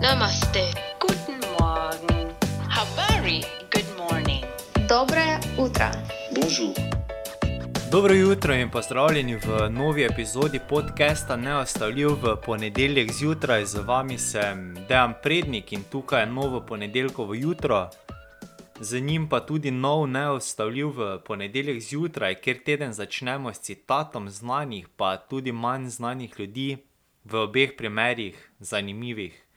Namaste. Guten Morgen. Habari. Good morning. Dobre utra. Bonjour. Dobro jutro in pozdravljeni v novi epizodi podcasta Neostavljiv v ponedeljek zjutraj. Z vami sem Dejan Prednik in tukaj je novo ponedeljkovo jutro. Z njim pa tudi nov neostavljiv v ponedeljek zjutraj, kjer teden začnemo s citatom znanih, pa tudi manj znanih ljudi, v obeh primerih zanimivih.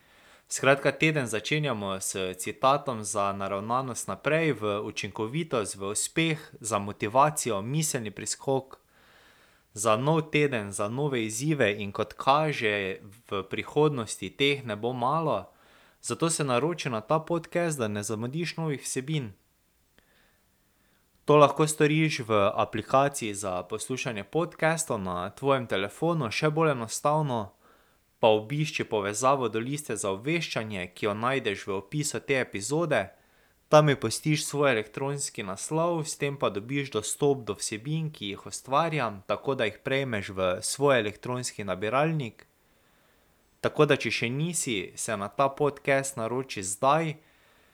Skratka, teden začenjamo s citatom za naravnanost naprej, v učinkovitost, v uspeh, za motivacijo, miselni preskok, za nov teden, za nove izzive in kot kaže, v prihodnosti teh ne bo malo, zato se naroči na ta podcast, da ne zamudiš novih vsebin. To lahko storiš v aplikaciji za poslušanje podcastov na tvojem telefonu, še bolj enostavno pa obišči povezavo do liste za obveščanje, ki jo najdeš v opisu te epizode. Tam mi pustiš svoj elektronski naslov, s tem pa dobiš dostop do vsebin, ki jih ustvarjam, tako da jih prejmeš v svoj elektronski nabiralnik. Tako da, če še nisi, se na ta podcast naroči zdaj,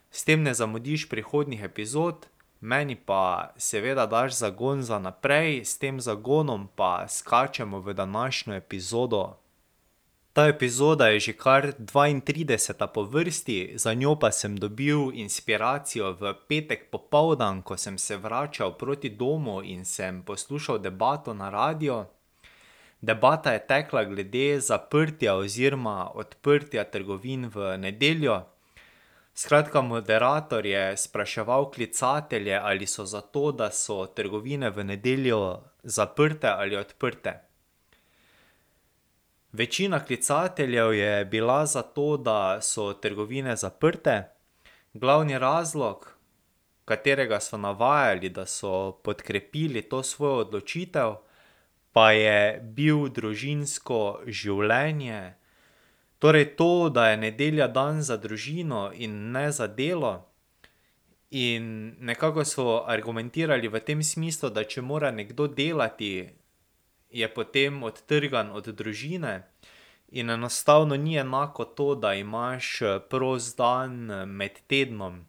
s tem ne zamudiš prihodnjih epizod, meni pa seveda daš zagon za naprej, s tem zagonom pa skačemo v današnjo epizodo. Ta epizoda je že kar dvaintrideseta po vrsti, za njo pa sem dobil inspiracijo v petek popoldan, ko sem se vračal proti domu in sem poslušal debato na radiu. Debata je tekla glede zaprtja oziroma odprtja trgovin v nedeljo. Skratka, moderator je spraševal klicatelje, ali so za to, da so trgovine v nedeljo zaprte ali odprte. Večina klicateljev je bila za to, da so trgovine zaprte, glavni razlog, katerega so navajali, da so podkrepili to svojo odločitev, pa je bil družinsko življenje. Torej to, da je nedelja dan za družino in ne za delo. In nekako so argumentirali v tem smislu, da če mora nekdo delati, je potem odtrgan od družine. In enostavno ni enako to, da imaš prost dan med tednom,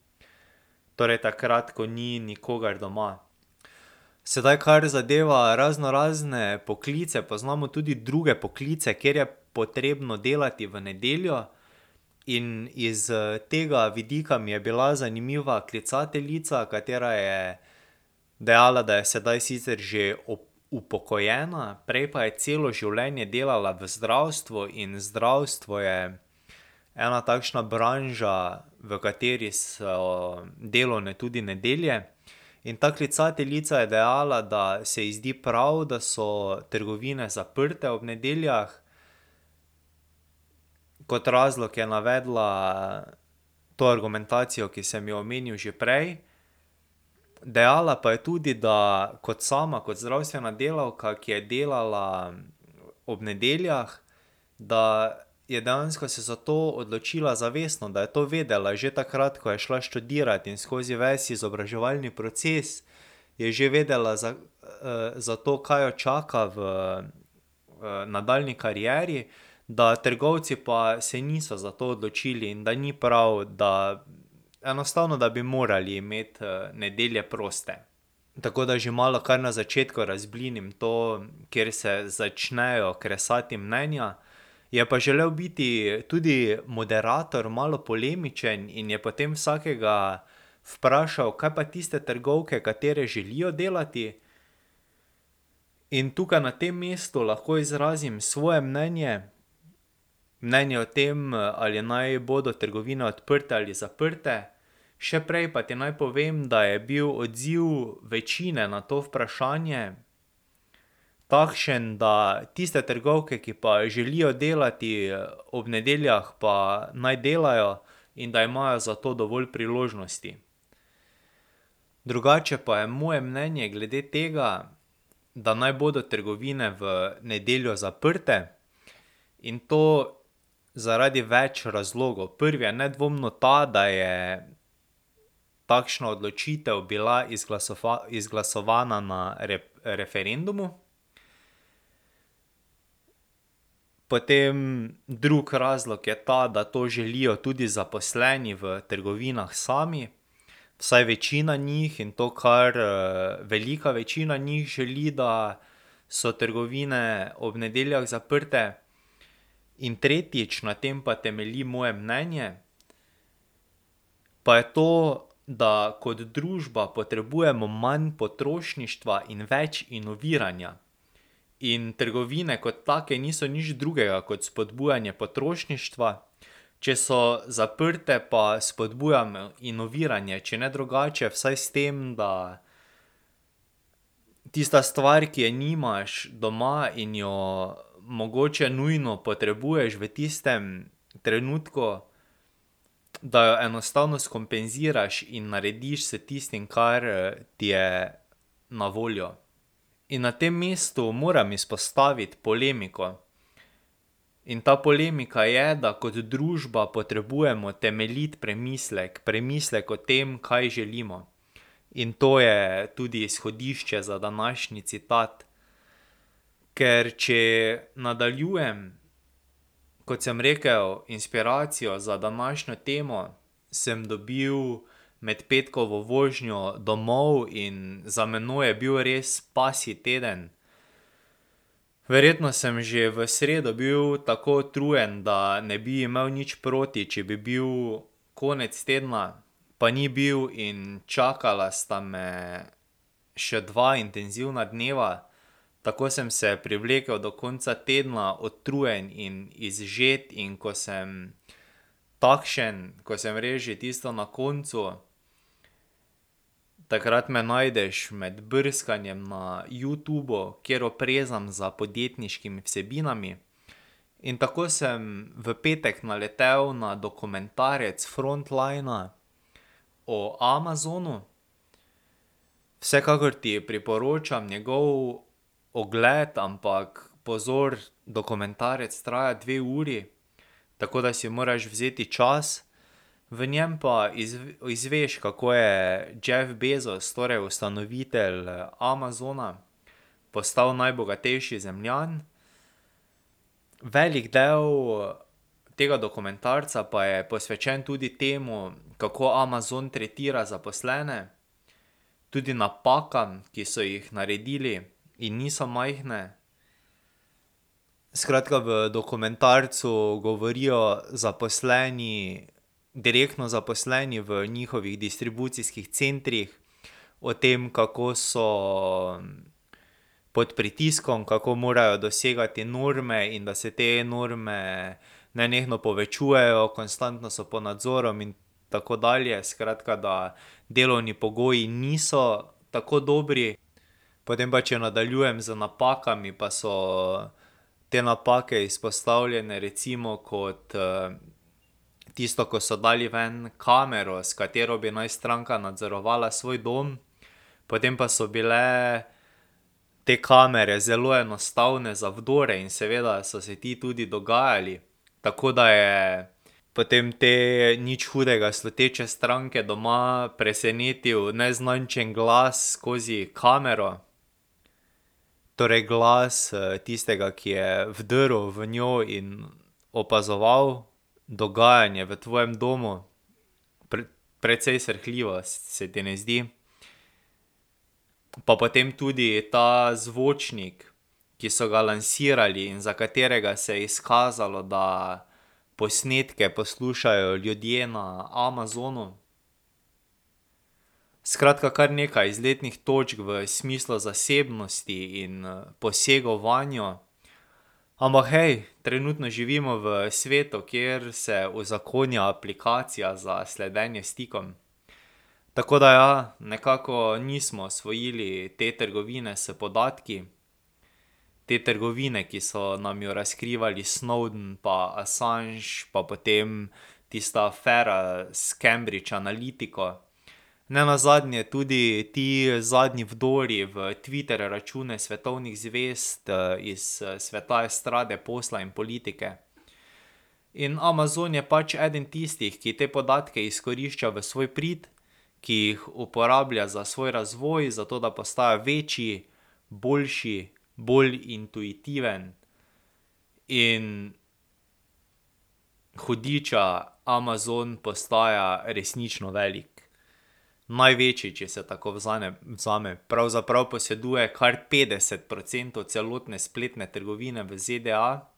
torej takrat, ko ni nikogar doma. Sedaj, kar zadeva raznorazne poklice, poznamo tudi druge poklice, kjer je potrebno delati v nedeljo. In iz tega vidika mi je bila zanimiva klicateljica, katera je dejala, da je sedaj sicer že upokojena, prej pa je celo življenje delala v zdravstvu in zdravstvo je ena takšna branža, v kateri so delovne tudi nedelje. In ta klicateljica je dejala, da se ji zdi prav, da so trgovine zaprte ob nedeljah. Kot razlog je navedla to argumentacijo, ki sem jo omenil že prej. Dejala pa je tudi, da kot sama, kot zdravstvena delavka, ki je delala ob nedeljah, da je dejansko se za to odločila zavestno, da je to vedela. Že takrat, ko je šla študirat in skozi ves izobraževalni proces je že vedela za, za to, kaj jo čaka v nadaljnji karieri, da trgovci pa se niso za to odločili in da ni prav, da enostavno, da bi morali imeti nedelje proste. Tako da že malo kar na začetku razblinim to, kjer se začnejo kresati mnenja. Je pa želel biti tudi moderator malo polemičen in je potem vsakega vprašal, kaj pa tiste trgovke, katere želijo delati. In tukaj na tem mestu lahko izrazim svoje mnenje. Mnenje o tem, ali naj bodo trgovine odprte ali zaprte. Še prej pa ti naj povem, da je bil odziv večine na to vprašanje takšen, da tiste trgovke, ki pa želijo delati ob nedeljah, pa naj delajo in da imajo za to dovolj priložnosti. Drugače pa je moje mnenje glede tega, da naj bodo trgovine v nedeljo zaprte, in to zaradi več razlogov, prvi je nedvomno ta, da je takšna odločitev bila izglasovana na referendumu. Potem drug razlog je ta, da to želijo tudi zaposleni v trgovinah sami, vsaj večina njih, in to kar velika večina njih želi, da so trgovine ob nedeljah zaprte. In tretjič, na tem pa temelji moje mnenje, pa je to, da kot družba potrebujemo manj potrošništva in več inoviranja. In trgovine kot take niso nič drugega kot spodbujanje potrošništva, če so zaprte, pa spodbujamo inoviranje, če ne drugače, vsaj s tem, da tista stvar, ki je nimaš doma in jo mogoče nujno potrebuješ v tistem trenutku, da jo enostavno skompenziraš in narediš s tistim, kar ti je na voljo. In na tem mestu moram izpostaviti polemiko. In ta polemika je, da kot družba potrebujemo temeljit premislek, premislek o tem, kaj želimo. In to je tudi izhodišče za današnji citat. Ker če nadaljujem, kot sem rekel, inspiracijo za današnjo temo sem dobil med petkovo vožnjo domov in za menoj je bil res pasji teden. Verjetno sem že v sredo bil tako utrujen, da ne bi imel nič proti, če bi bil konec tedna, pa ni bil in čakala sta me še dva intenzivna dneva. Tako sem se privlekel do konca tedna utrujen in izžet, in ko sem takšen, ko sem res že tisto na koncu, takrat me najdeš med brskanjem na Youtubu, kjer oprezam za podjetniškimi vsebinami. In tako sem v petek naletel na dokumentarec Frontlina o Amazonu. Vsekakor ti priporočam njegov ogled, ampak pozor, dokumentarec traja dve uri, tako da si moraš vzeti čas. V njem pa izveš, kako je Jeff Bezos, torej ustanovitelj Amazona, postal najbogatejši Zemljan. Velik del tega dokumentarca pa je posvečen tudi temu, kako Amazon tretira zaposlene, tudi napakam, ki so jih naredili in niso majhne. Skratka, v dokumentarcu govorijo zaposleni, direktno zaposleni v njihovih distribucijskih centrih o tem, kako so pod pritiskom, kako morajo dosegati norme in da se te norme nenehno povečujejo, konstantno so pod nadzorom in tako dalje, skratka, da delovni pogoji niso tako dobri. Potem pa če nadaljujem z napakami, pa so te napake izpostavljene recimo kot tisto, ko so dali ven kamero, s katero bi naj stranka nadzorovala svoj dom, potem pa so bile te kamere zelo enostavne za vdore in seveda so se ti tudi dogajali. Tako da je potem te nič hudega sluteče stranke doma presenetil neznančen glas skozi kamero. Torej glas tistega, ki je vdrl v njo in opazoval dogajanje v tvojem domu. precej srhljivo, se ti ne zdi? Pa potem tudi ta zvočnik, ki so ga lansirali in za katerega se je izkazalo, da posnetke poslušajo ljudje na Amazonu. Skratka, kar nekaj izletnih točk v smislu zasebnosti in posegov vanjo. Ampak hej, trenutno živimo v svetu, kjer se uzakonja aplikacija za sledenje stikom. Tako da ja, nekako nismo osvojili te trgovine s podatki. Te trgovine, ki so nam jo razkrivali Snowden pa Assange pa potem tista afera s Cambridge Analytico. Nenazadnje tudi ti zadnji vdori v Twitter račune svetovnih zvezd iz sveta estrade, posla in politike. In Amazon je pač eden tistih, ki te podatke izkorišča v svoj prid, ki jih uporablja za svoj razvoj, zato da postaja večji, boljši, bolj intuitiven. in hudiča Amazon postaja resnično velik. Največji, če se tako vzame, pravzaprav poseduje kar petdeset procentov celotne spletne trgovine v ZDA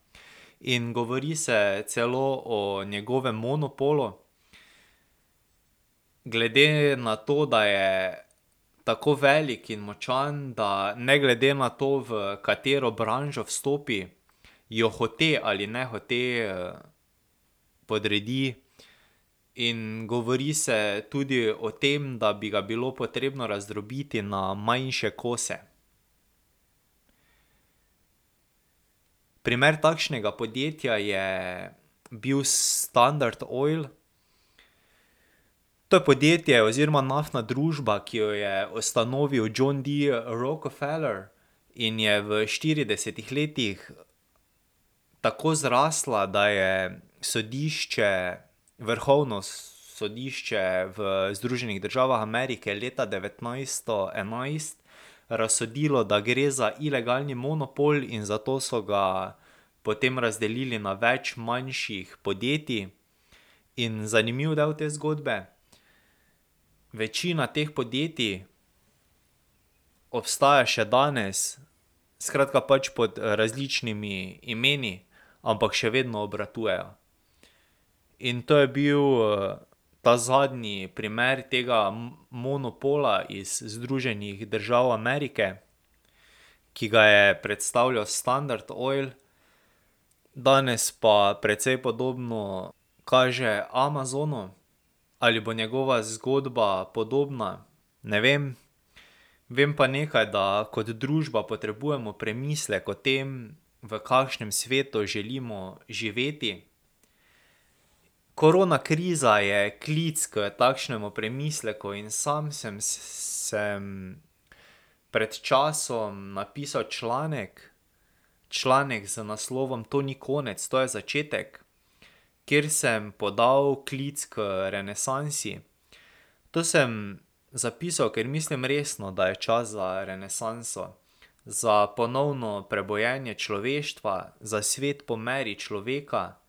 in govori se celo o njegovem monopolu. Glede na to, da je tako velik in močan, da ne glede na to, v katero branžo vstopi, jo hote ali nehote podredi. In govori se tudi o tem, da bi ga bilo potrebno razdrobiti na manjše kose. Primer takšnega podjetja je bil Standard Oil. To je podjetje oziroma naftna družba, ki jo je ustanovil John D. Rockefeller in je v štiridesetih letih tako zrasla, da je sodišče, vrhovno sodišče v Združenih državah Amerike leta devetnajststo enajst razsodilo, da gre za ilegalni monopol, in zato so ga potem razdelili na več manjših podjetij. In zanimiv del te zgodbe, večina teh podjetij obstaja še danes, skratka pač pod različnimi imeni, ampak še vedno obratujejo. In to je bil ta zadnji primer tega monopola iz Združenih držav Amerike, ki ga je predstavljal Standard Oil. Danes pa precej podobno kaže Amazonu. Ali bo njegova zgodba podobna, ne vem. Vem pa nekaj, da kot družba potrebujemo premislek o tem, v kakšnem svetu želimo živeti. Korona kriza je klic k takšnemu premisleku in sam sem sem pred časom napisal članek, članek z naslovom To ni konec, to je začetek, kjer sem podal klic k renesansi. To sem zapisal, ker mislim resno, da je čas za renesanso. Za ponovno prebujenje človeštva, za svet po meri človeka,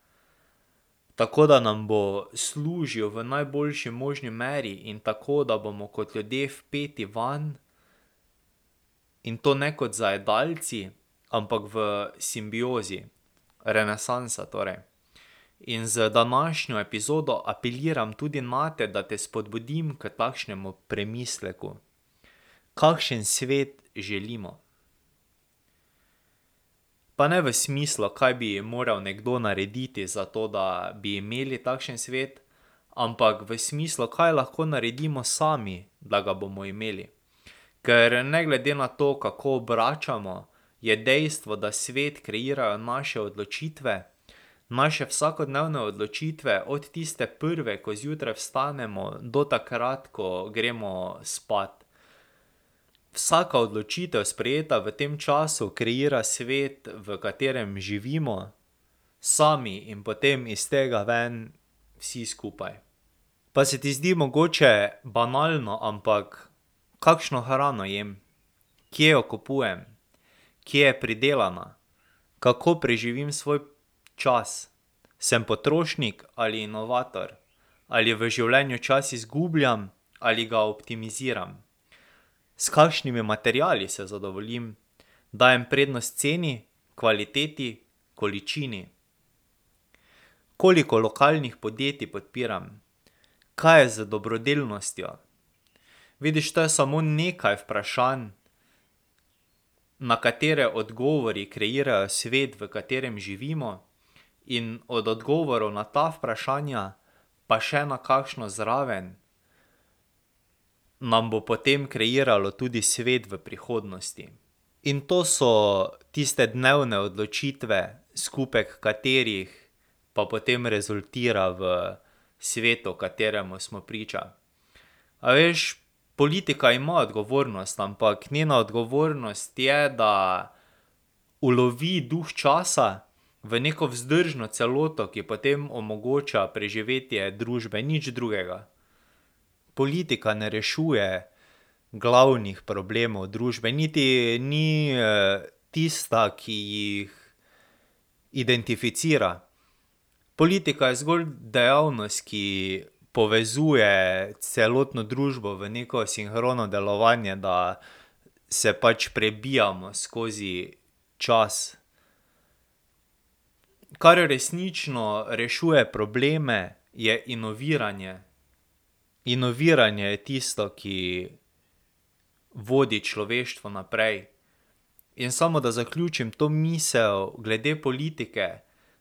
tako da nam bo služil v najboljši možni meri in tako, da bomo kot ljudje vpeti vanj. In to ne kot zajedavci, ampak v simbiozi. Renesansa torej. In z današnjo epizodo apeliram tudi nate, da te spodbudim k takšnemu premisleku. Kakšen svet želimo? Pa ne v smislu, kaj bi moral nekdo narediti, zato da bi imeli takšen svet, ampak v smislu, kaj lahko naredimo sami, da ga bomo imeli. Ker ne glede na to, kako obračamo, je dejstvo, da svet kreirajo naše odločitve, naše vsakodnevne odločitve, od tiste prve, ko zjutraj vstanemo, do takrat, ko gremo spat. Vsaka odločitev, sprejeta v tem času, kreira svet, v katerem živimo, sami in potem iz tega ven vsi skupaj. Pa se ti zdi mogoče banalno, ampak kakšno hrano jem? Kje jo kupujem? Kje je pridelana? Kako preživim svoj čas? Sem potrošnik ali inovator? Ali v življenju čas izgubljam ali ga optimiziram? S kakšnimi materiali se zadovoljim? Dajem prednost ceni, kvaliteti, količini? Koliko lokalnih podjetij podpiram? Kaj je z dobrodelnostjo? Vidiš, to je samo nekaj vprašanj, na katere odgovori kreirajo svet, v katerem živimo, in od odgovorov na ta vprašanja pa še na kakšno zraven nam bo potem kreiralo tudi svet v prihodnosti. In to so tiste dnevne odločitve, skupek katerih pa potem rezultira v svetu, kateremu smo priča. A veš, politika ima odgovornost, ampak njena odgovornost je, da ulovi duh časa v neko vzdržno celoto, ki potem omogoča preživetje družbe, nič drugega. Politika ne rešuje glavnih problemov družbe, niti ni, tista, ki jih identificira. Politika je zgolj dejavnost, ki povezuje celotno družbo v neko sinhrono delovanje, da se pač prebijamo skozi čas. Kar resnično rešuje probleme, je inoviranje. Inoviranje je tisto, ki vodi človeštvo naprej. In samo, da zaključim to misel glede politike.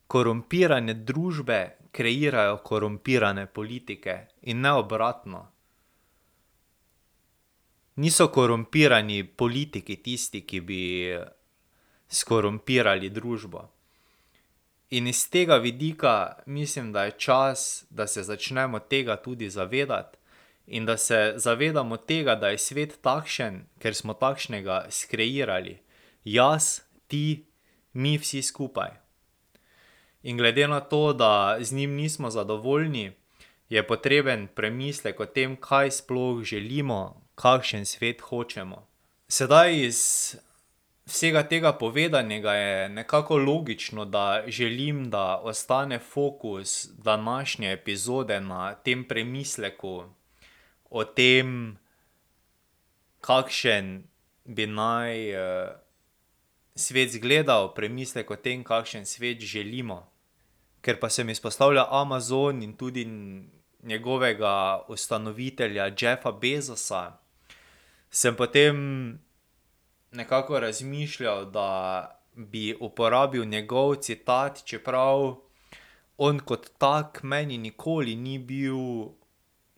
Korumpirane družbe kreirajo korumpirane politike in ne obratno. Niso korumpirani politiki tisti, ki bi skorumpirali družbo. In iz tega vidika mislim, da je čas, da se začnemo tega tudi zavedati in da se zavedamo tega, da je svet takšen, ker smo takšnega skreirali. Jaz, ti, mi vsi skupaj. In glede na to, da z njim nismo zadovoljni, je potreben premislek o tem, kaj sploh želimo, kakšen svet hočemo. Sedaj iz vsega tega povedanega je nekako logično, da želim, da ostane fokus današnje epizode na tem premisleku o tem, kakšen bi naj svet izgledal, premislek o tem, kakšen svet želimo. Ker pa se mi izpostavlja Amazon in tudi njegovega ustanovitelja Jeffa Bezosa, sem potem nekako razmišljal, da bi uporabil njegov citat, čeprav on kot tak meni nikoli ni bil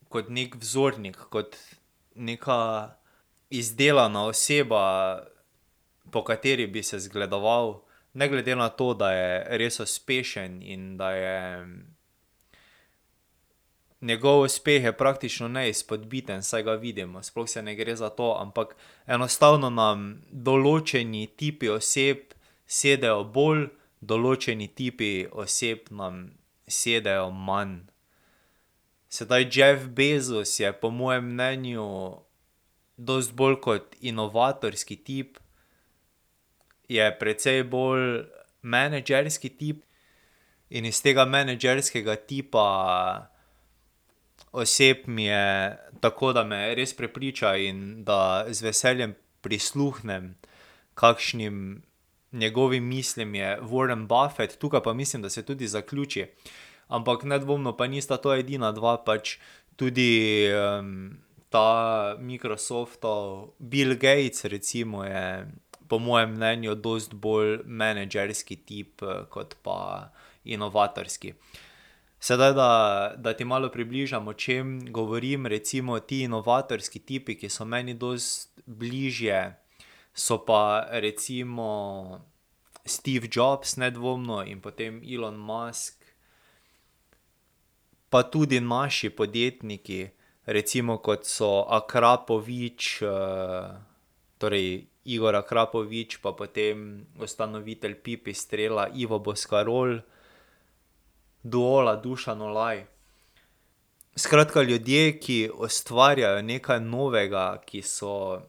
kot neki vzornik, kot neka izdelana oseba, po kateri bi se zgledoval. Ne glede na to, da je res uspešen in da je njegov uspeh je praktično neizpodbiten, saj ga vidimo, sploh se ne gre za to, ampak enostavno nam določeni tipi oseb sedejo bolj, določeni tipi oseb nam sedejo manj. Sedaj Jeff Bezos je po mojem mnenju dosti bolj kot inovatorski tip, je precej bolj menedžerski tip in iz tega menedžerskega tipa oseb mi je tako, da me res prepriča in da z veseljem prisluhnem kakšnim njegovim mislim, je Warren Buffet, tukaj pa mislim, da se tudi zaključi. Ampak nedvomno pa nista to edina dva, pač tudi ta Microsoftov Bill Gates recimo je po mojem mnenju dosti bolj menedžerski tip kot pa inovatorski. Sedaj da, da ti malo približam, o čem govorim, recimo ti inovatorski tipi, ki so meni dosti bližje, so pa recimo Steve Jobs nedvomno in potem Elon Musk. Pa tudi naši podjetniki, recimo, kot so Akrapovič, torej Igor Akrapovič pa potem ustanovitelj Pipistrela Ivo Boscarol, Duola Dušan Olaj. Skratka, ljudje, ki ustvarjajo nekaj novega, ki so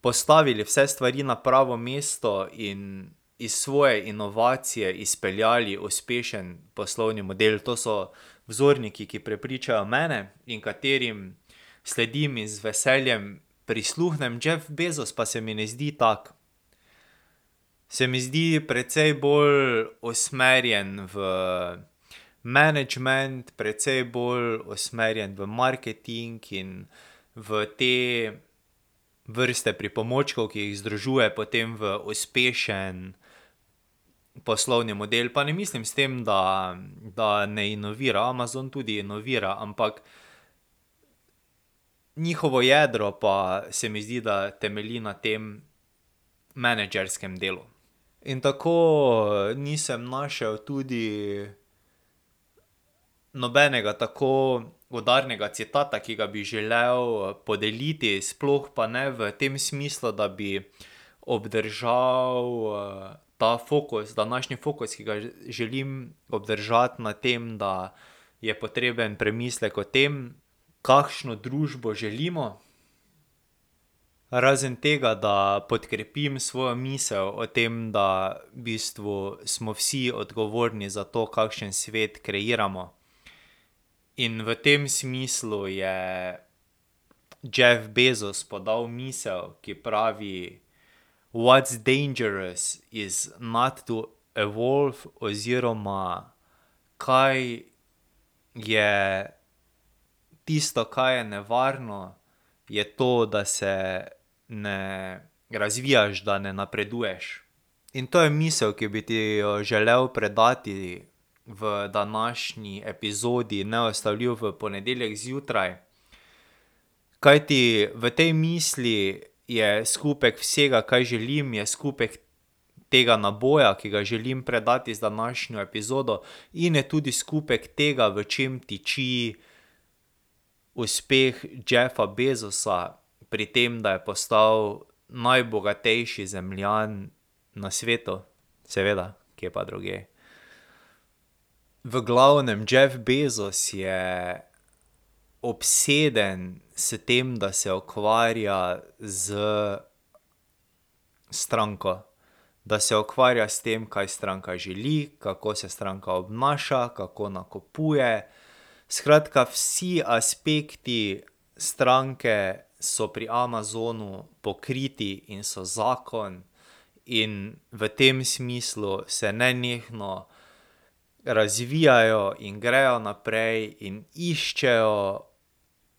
postavili vse stvari na pravo mesto in iz svoje inovacije izpeljali uspešen poslovni model, to so vzorniki, ki prepričajo mene in katerim sledim in z veseljem prisluhnem, Jeff Bezos pa se mi ne zdi tak. Se mi zdi precej bolj usmerjen v menedžment, precej bolj usmerjen v marketing in v te vrste pripomočkov, ki jih združuje potem v uspešen poslovni model, pa ne mislim s tem, da, da ne inovira, Amazon tudi inovira, ampak njihovo jedro pa se mi zdi, da temelji na tem menedžerskem delu. In tako nisem našel tudi nobenega tako udarnega citata, ki ga bi želel podeliti, sploh pa ne v tem smislu, da bi obdržal ta fokus, današnji fokus, ki ga želim obdržati na tem, da je potreben premislek o tem, kakšno družbo želimo. Razen tega, da podkrepim svojo misel o tem, da v bistvu smo vsi odgovorni za to, kakšen svet kreiramo. In v tem smislu je Jeff Bezos podal misel, ki pravi: What's dangerous is not to evolve oziroma kaj je tisto, kaj je nevarno, je to, da se ne razvijaš, da ne napreduješ. In to je misel, ki bi ti jo želel predati v današnji epizodi Neustavljiv v ponedeljek zjutraj. Kajti v tej misli je skupek vsega, kaj želim, je skupek tega naboja, ki ga želim predati z današnjo epizodo, in je tudi skupek tega, v čem tiči uspeh Jeffa Bezosa pri tem, da je postal najbogatejši Zemljan na svetu. Seveda, kje pa drugje. V glavnem, Jeff Bezos je obseden s tem, da se ukvarja s stranko. Da se ukvarja s tem, kaj stranka želi, kako se stranka obnaša, kako nakupuje. Skratka, vsi aspekti stranke so pri Amazonu pokriti in so zakon. In v tem smislu se nenehno razvijajo in grejo naprej in iščejo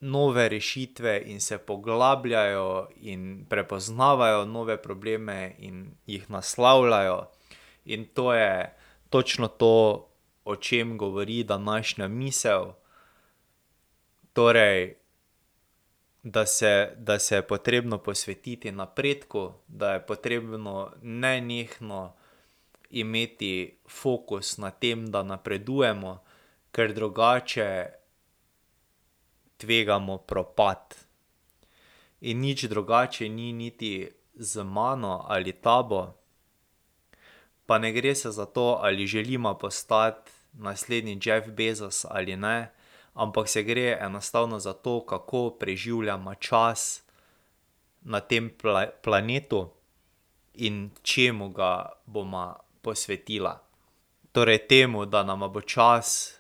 nove rešitve in se poglabljajo in prepoznavajo nove probleme in jih naslavljajo. In to je točno to, o čem govori današnja misel. Torej, da se, da se je potrebno posvetiti napredku, da je potrebno nenehno imeti fokus na tem, da napredujemo, ker drugače tvegamo propad. In nič drugače ni niti z mano ali tabo. Pa ne gre se za to, ali želimo postati naslednji Jeff Bezos ali ne, ampak se gre enostavno za to, kako preživljamo čas na tem planetu in čemu ga bova posvetila. Torej temu, da nama bo čas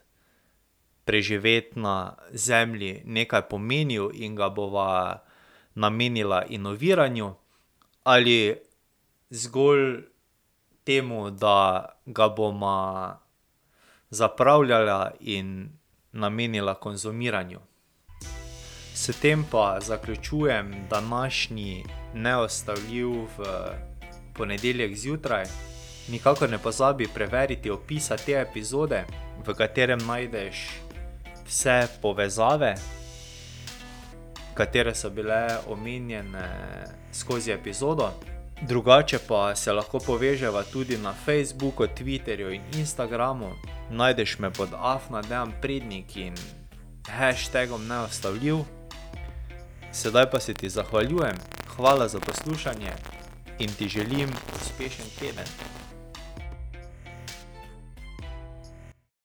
preživeti na Zemlji nekaj pomenil in ga bova namenila inoviranju ali zgolj temu, da ga bova zapravljala in namenila konzumiranju. S tem pa zaključujem današnji Neustavljiv v ponedeljek zjutraj. Nikakor ne pozabi preveriti opisa te epizode, v katerem najdeš vse povezave, katere so bile omenjene skozi epizodo. Drugače pa se lahko poveževa tudi na Facebooku, Twitterju in Instagramu. Najdeš me pod afnadeam prednik in hashtagom neustavljiv. Sedaj pa se ti zahvaljujem, hvala za poslušanje in ti želim uspešen teden.